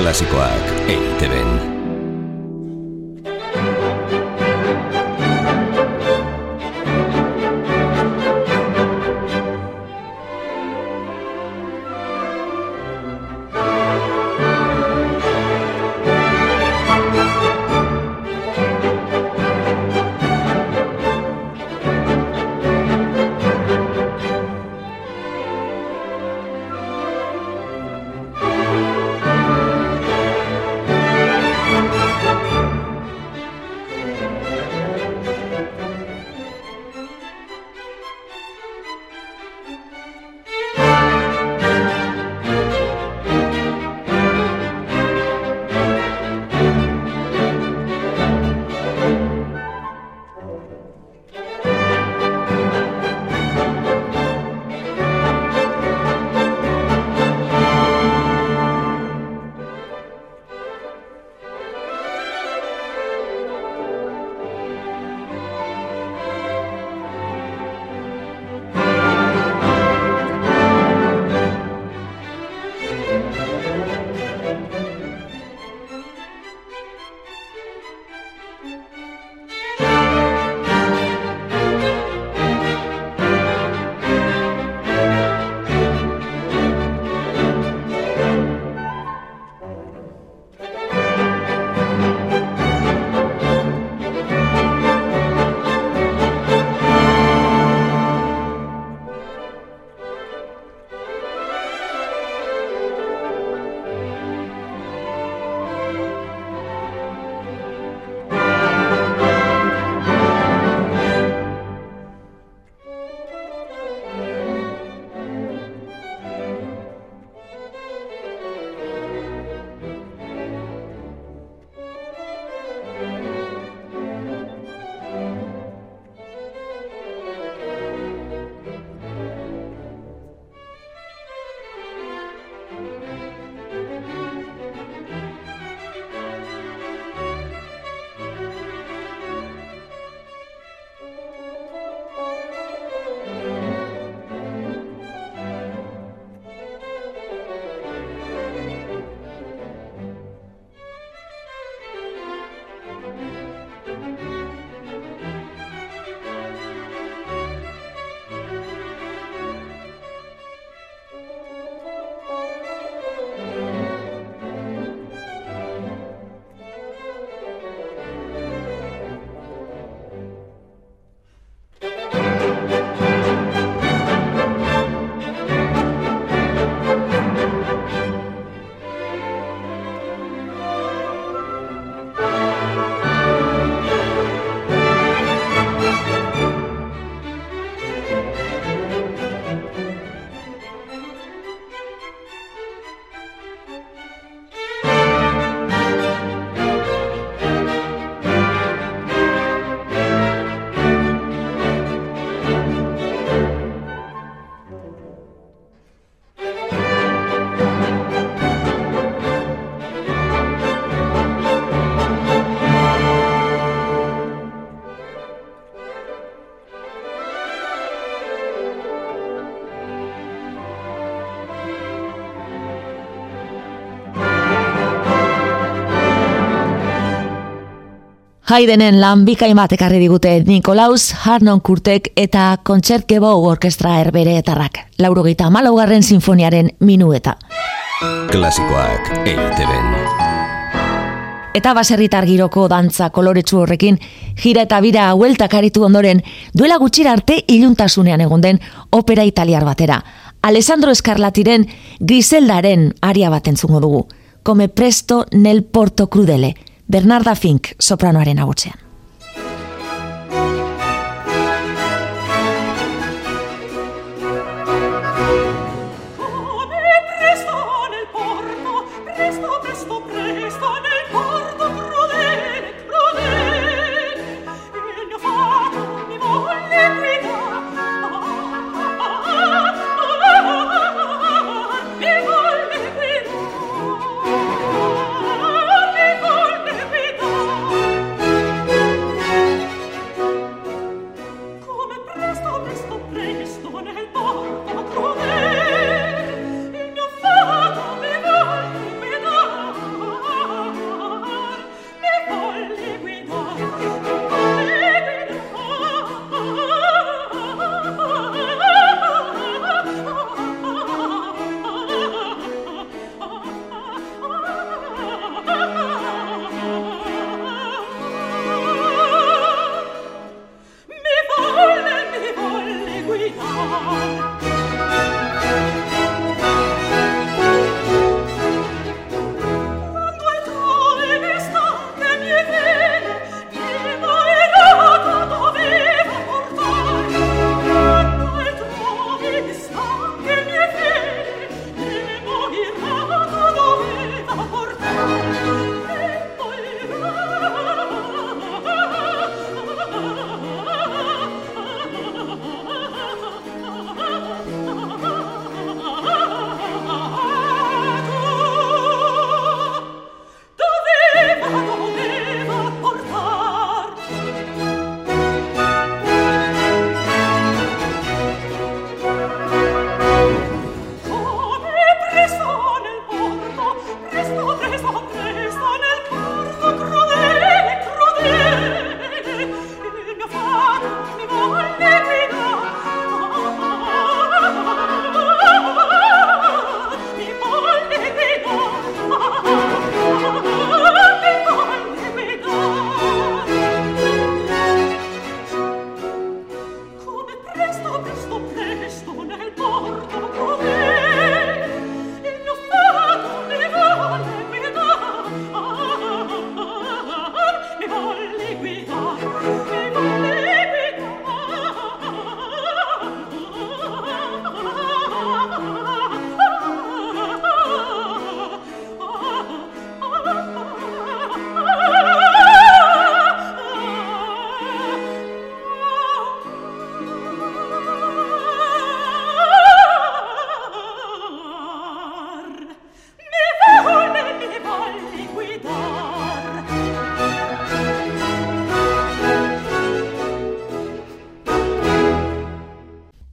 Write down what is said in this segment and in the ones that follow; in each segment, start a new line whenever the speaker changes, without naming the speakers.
Klasikoak eiteben.
Haidenen lan bikain bat ekarri digute Nikolaus, Harnon Kurtek eta Kontzertkebo Orkestra Erbere etarrak. Lauro gita malaugarren sinfoniaren minueta.
Klasikoak eiteben.
Eta baserritar giroko dantza koloretsu horrekin, jira eta bira hueltak aritu ondoren, duela gutxira arte iluntasunean egon den opera italiar batera. Alessandro Escarlatiren Griseldaren aria bat entzungo dugu. Come presto nel porto crudele. Bernarda Fink, sopranoaren agutzean.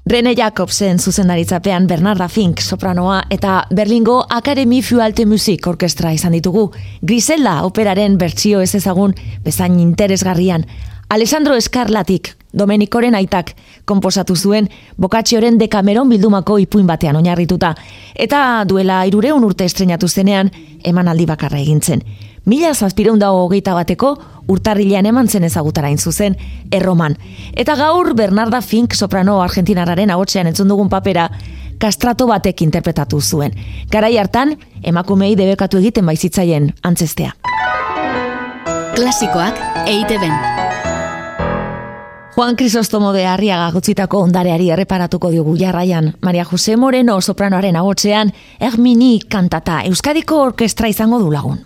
Rene Jacobsen zuzendaritzapean Bernarda Fink sopranoa eta Berlingo Academy für Alte Musik orkestra izan ditugu. Griselda operaren bertsio ez ezagun bezain interesgarrian. Alessandro Escarlatik, Domenikoren aitak, komposatu zuen Bokatxioren dekameron bildumako ipuin batean oinarrituta. Eta duela irureun urte estrenatu zenean, eman aldi bakarra egintzen. Mila zazpireun dago hogeita bateko, urtarrilean eman zen ezagutara zuzen, erroman. Eta gaur Bernarda Fink soprano argentinararen agotzean entzun dugun papera, kastrato batek interpretatu zuen. Garai hartan, emakumei debekatu egiten baizitzaien antzestea.
Klasikoak eite ben.
Juan Crisostomo de Arriaga gutzitako ondareari erreparatuko diogu jarraian. Maria Jose Moreno sopranoaren agotzean, Ermini kantata Euskadiko orkestra izango du lagun.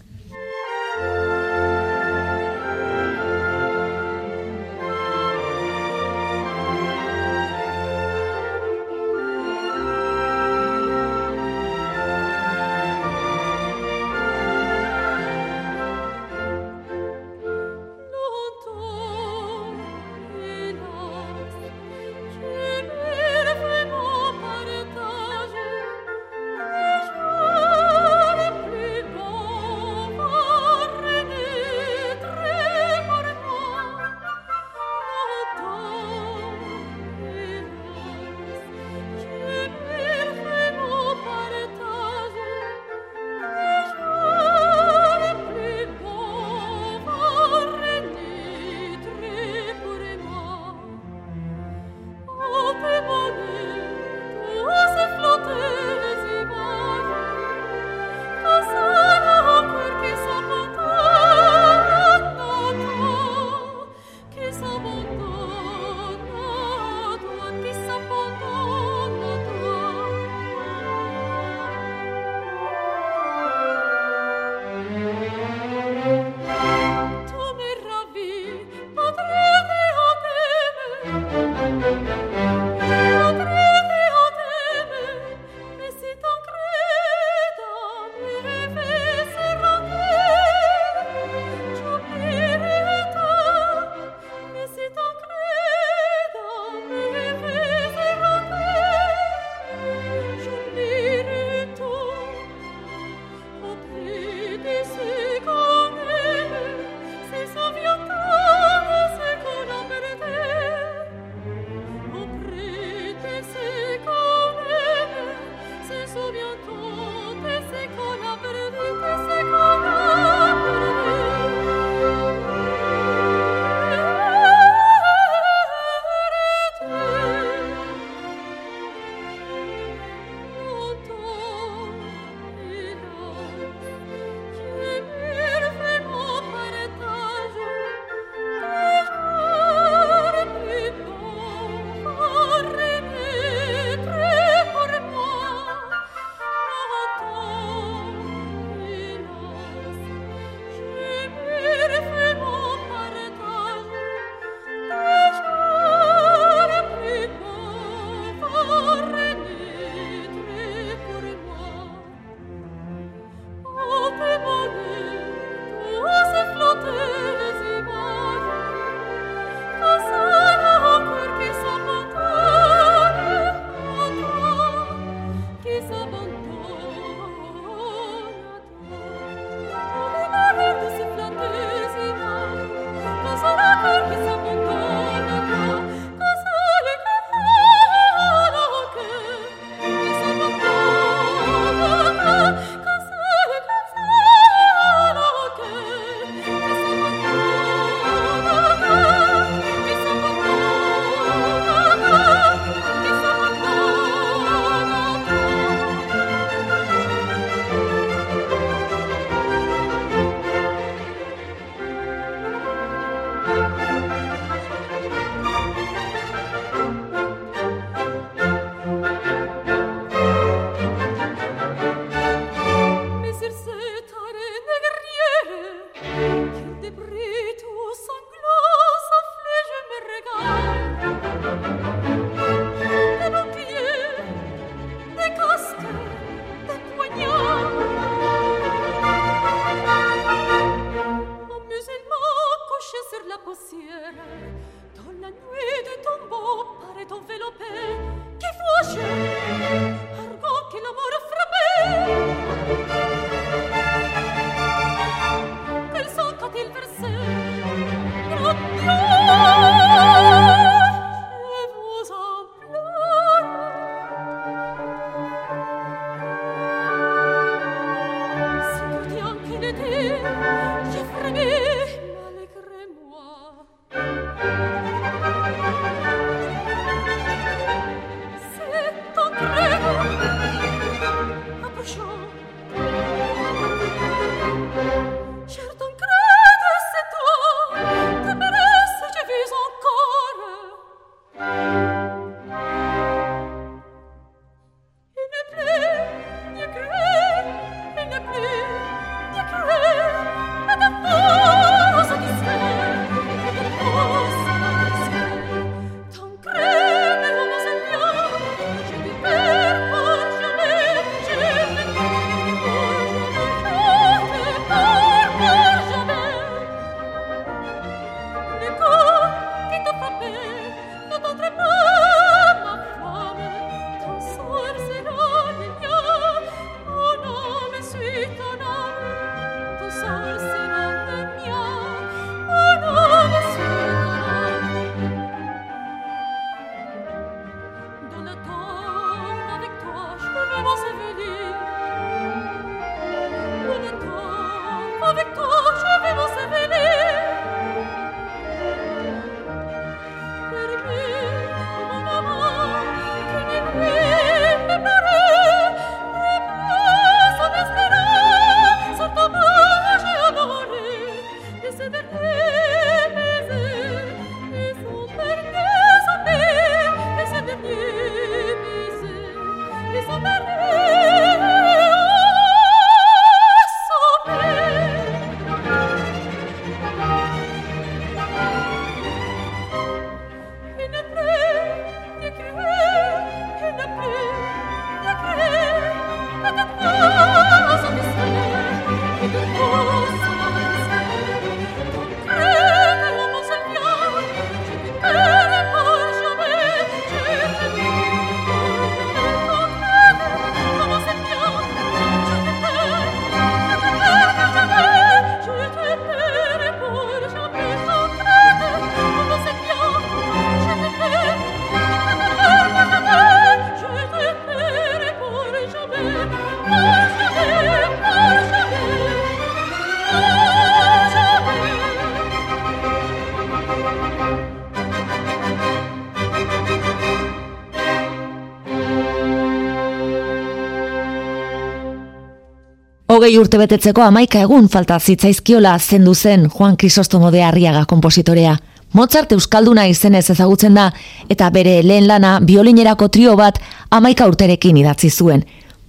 Hogei urte betetzeko amaika egun falta zitzaizkiola zendu zen Juan Crisostomo de Arriaga kompositorea. Mozart Euskalduna izenez ezagutzen da eta bere lehen lana biolinerako trio bat amaika urterekin idatzi zuen.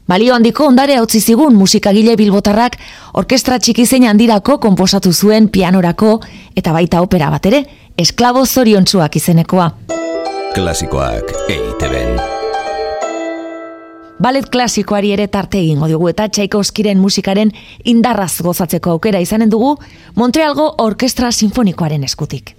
Balio handiko ondare hau zigun musikagile bilbotarrak orkestra txikizein handirako konposatu zuen pianorako eta baita opera bat ere, esklabo zoriontsuak izenekoa.
Klasikoak eiteben.
Balet klasikoari ere tarte egingo dugu eta Tchaikovskiren musikaren indarraz gozatzeko aukera izanen dugu Montrealgo Orkestra Sinfonikoaren eskutik.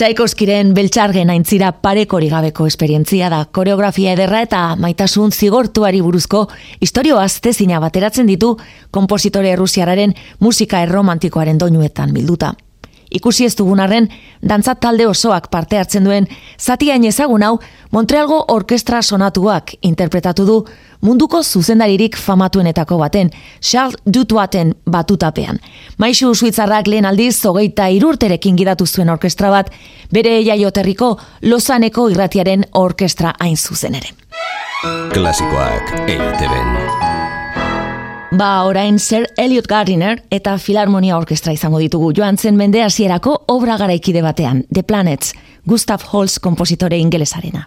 Txaikoskiren beltxargen aintzira parekori gabeko esperientzia da. Koreografia ederra eta maitasun zigortuari buruzko historio aztezina bateratzen ditu kompositore rusiararen musika erromantikoaren doinuetan bilduta ikusi ez dugun arren, dantzat talde osoak parte hartzen duen, zatiain ezagun hau, Montrealgo Orkestra Sonatuak interpretatu du munduko zuzendaririk famatuenetako baten, Charles Dutuaten batutapean. Maixu suitzarrak lehen aldiz, zogeita irurterekin gidatu zuen orkestra bat, bere jaioterriko Lozaneko irratiaren orkestra hain zuzen ere.
Klasikoak EITB
Ba, orain Sir Elliot Gardiner eta Filarmonia Orkestra izango ditugu joan zen mende hasierako obra garaikide batean, The Planets, Gustav Holst kompositore ingelesarena.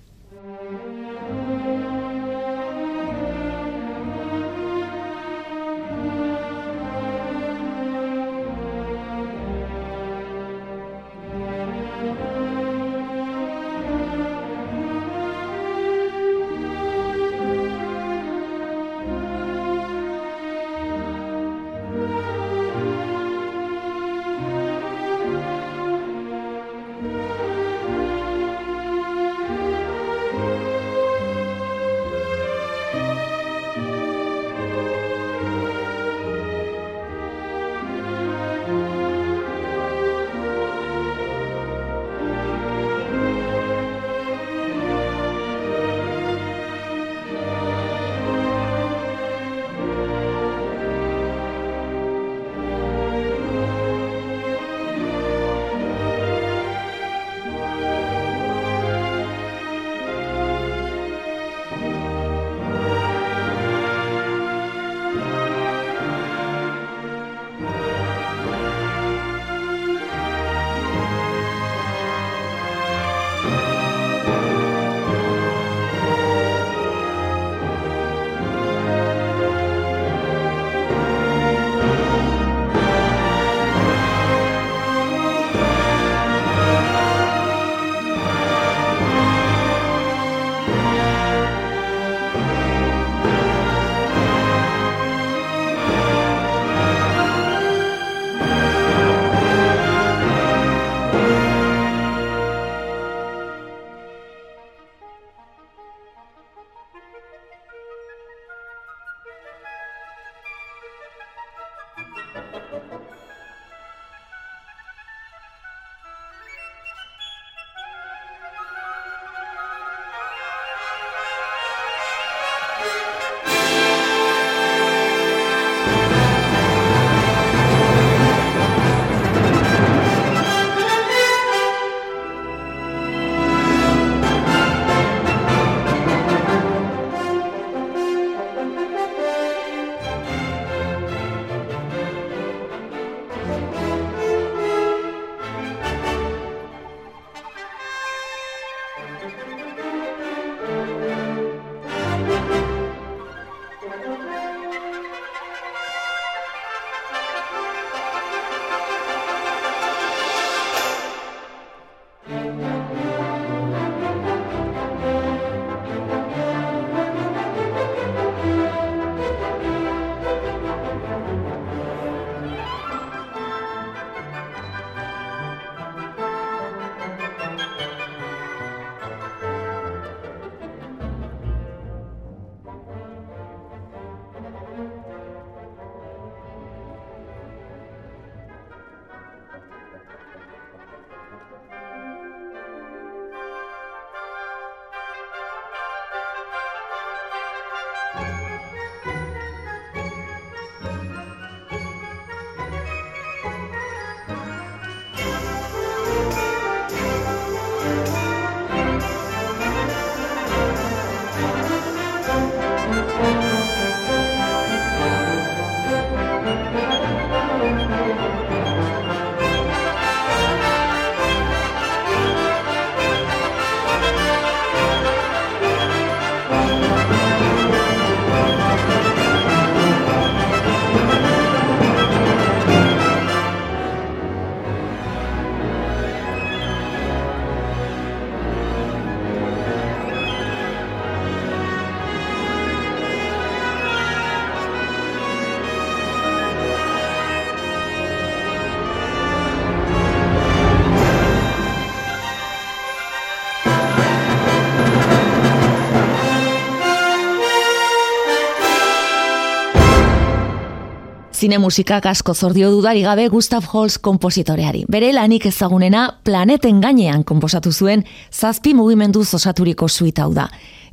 Zine musikak asko zordio dudari gabe Gustav Holst kompositoreari. Bere lanik ezagunena planeten gainean komposatu zuen zazpi mugimendu zosaturiko suita hau da.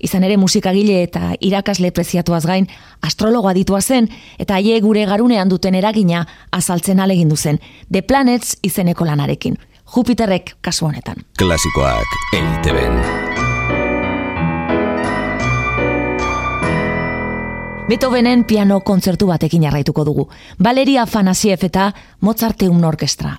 Izan ere musikagile eta irakasle preziatuaz gain astrologoa ditua zen eta haie gure garunean duten eragina azaltzen alegindu zen. The Planets izeneko lanarekin. Jupiterrek kasu honetan.
Klasikoak EITB.
Beethovenen piano kontzertu batekin jarraituko dugu. Valeria Fanasiev eta Mozarteum Orkestra.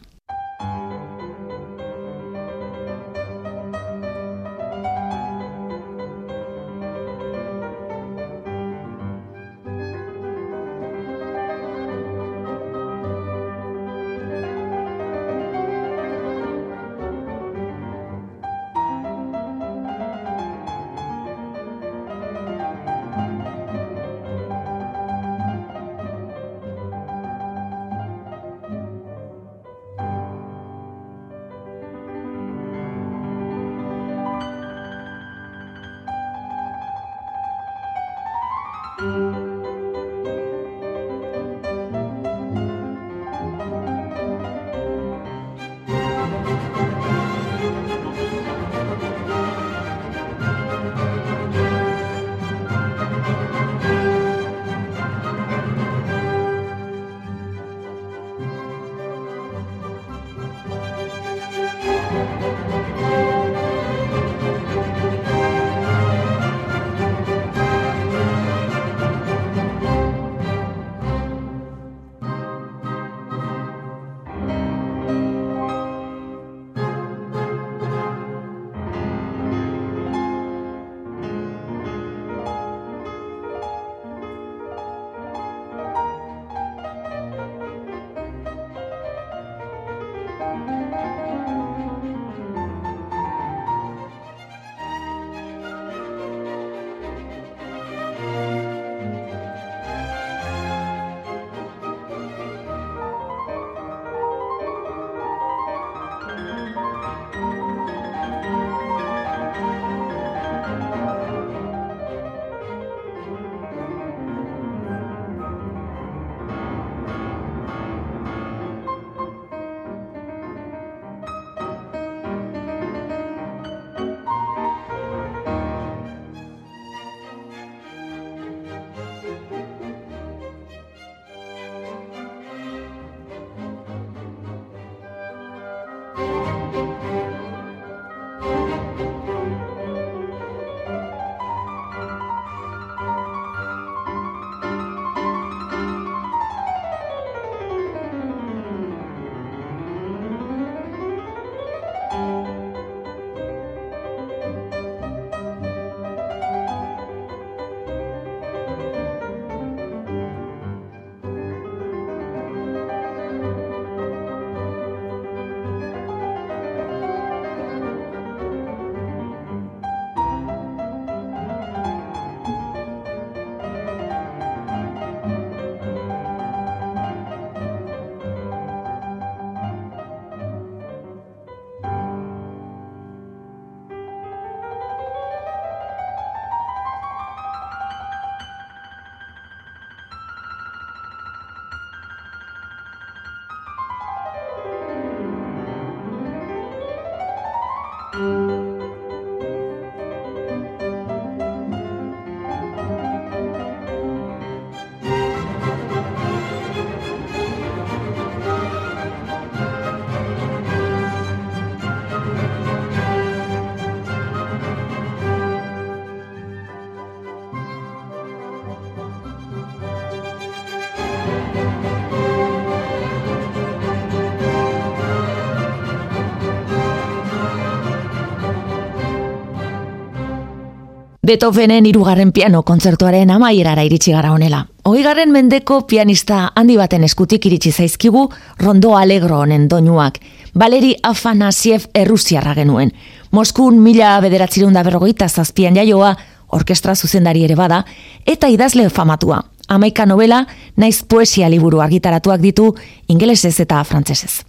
Beethovenen irugarren piano kontzertuaren amaierara iritsi gara honela. Oigarren mendeko pianista handi baten eskutik iritsi zaizkigu rondo alegro honen doinuak. Valeri Afanasiev errusiarra genuen. Moskun mila bederatzirun da berrogeita zazpian jaioa, orkestra zuzendari ere bada, eta idazle famatua. Amaika novela, naiz poesia liburu argitaratuak ditu ingelesez eta frantsesez.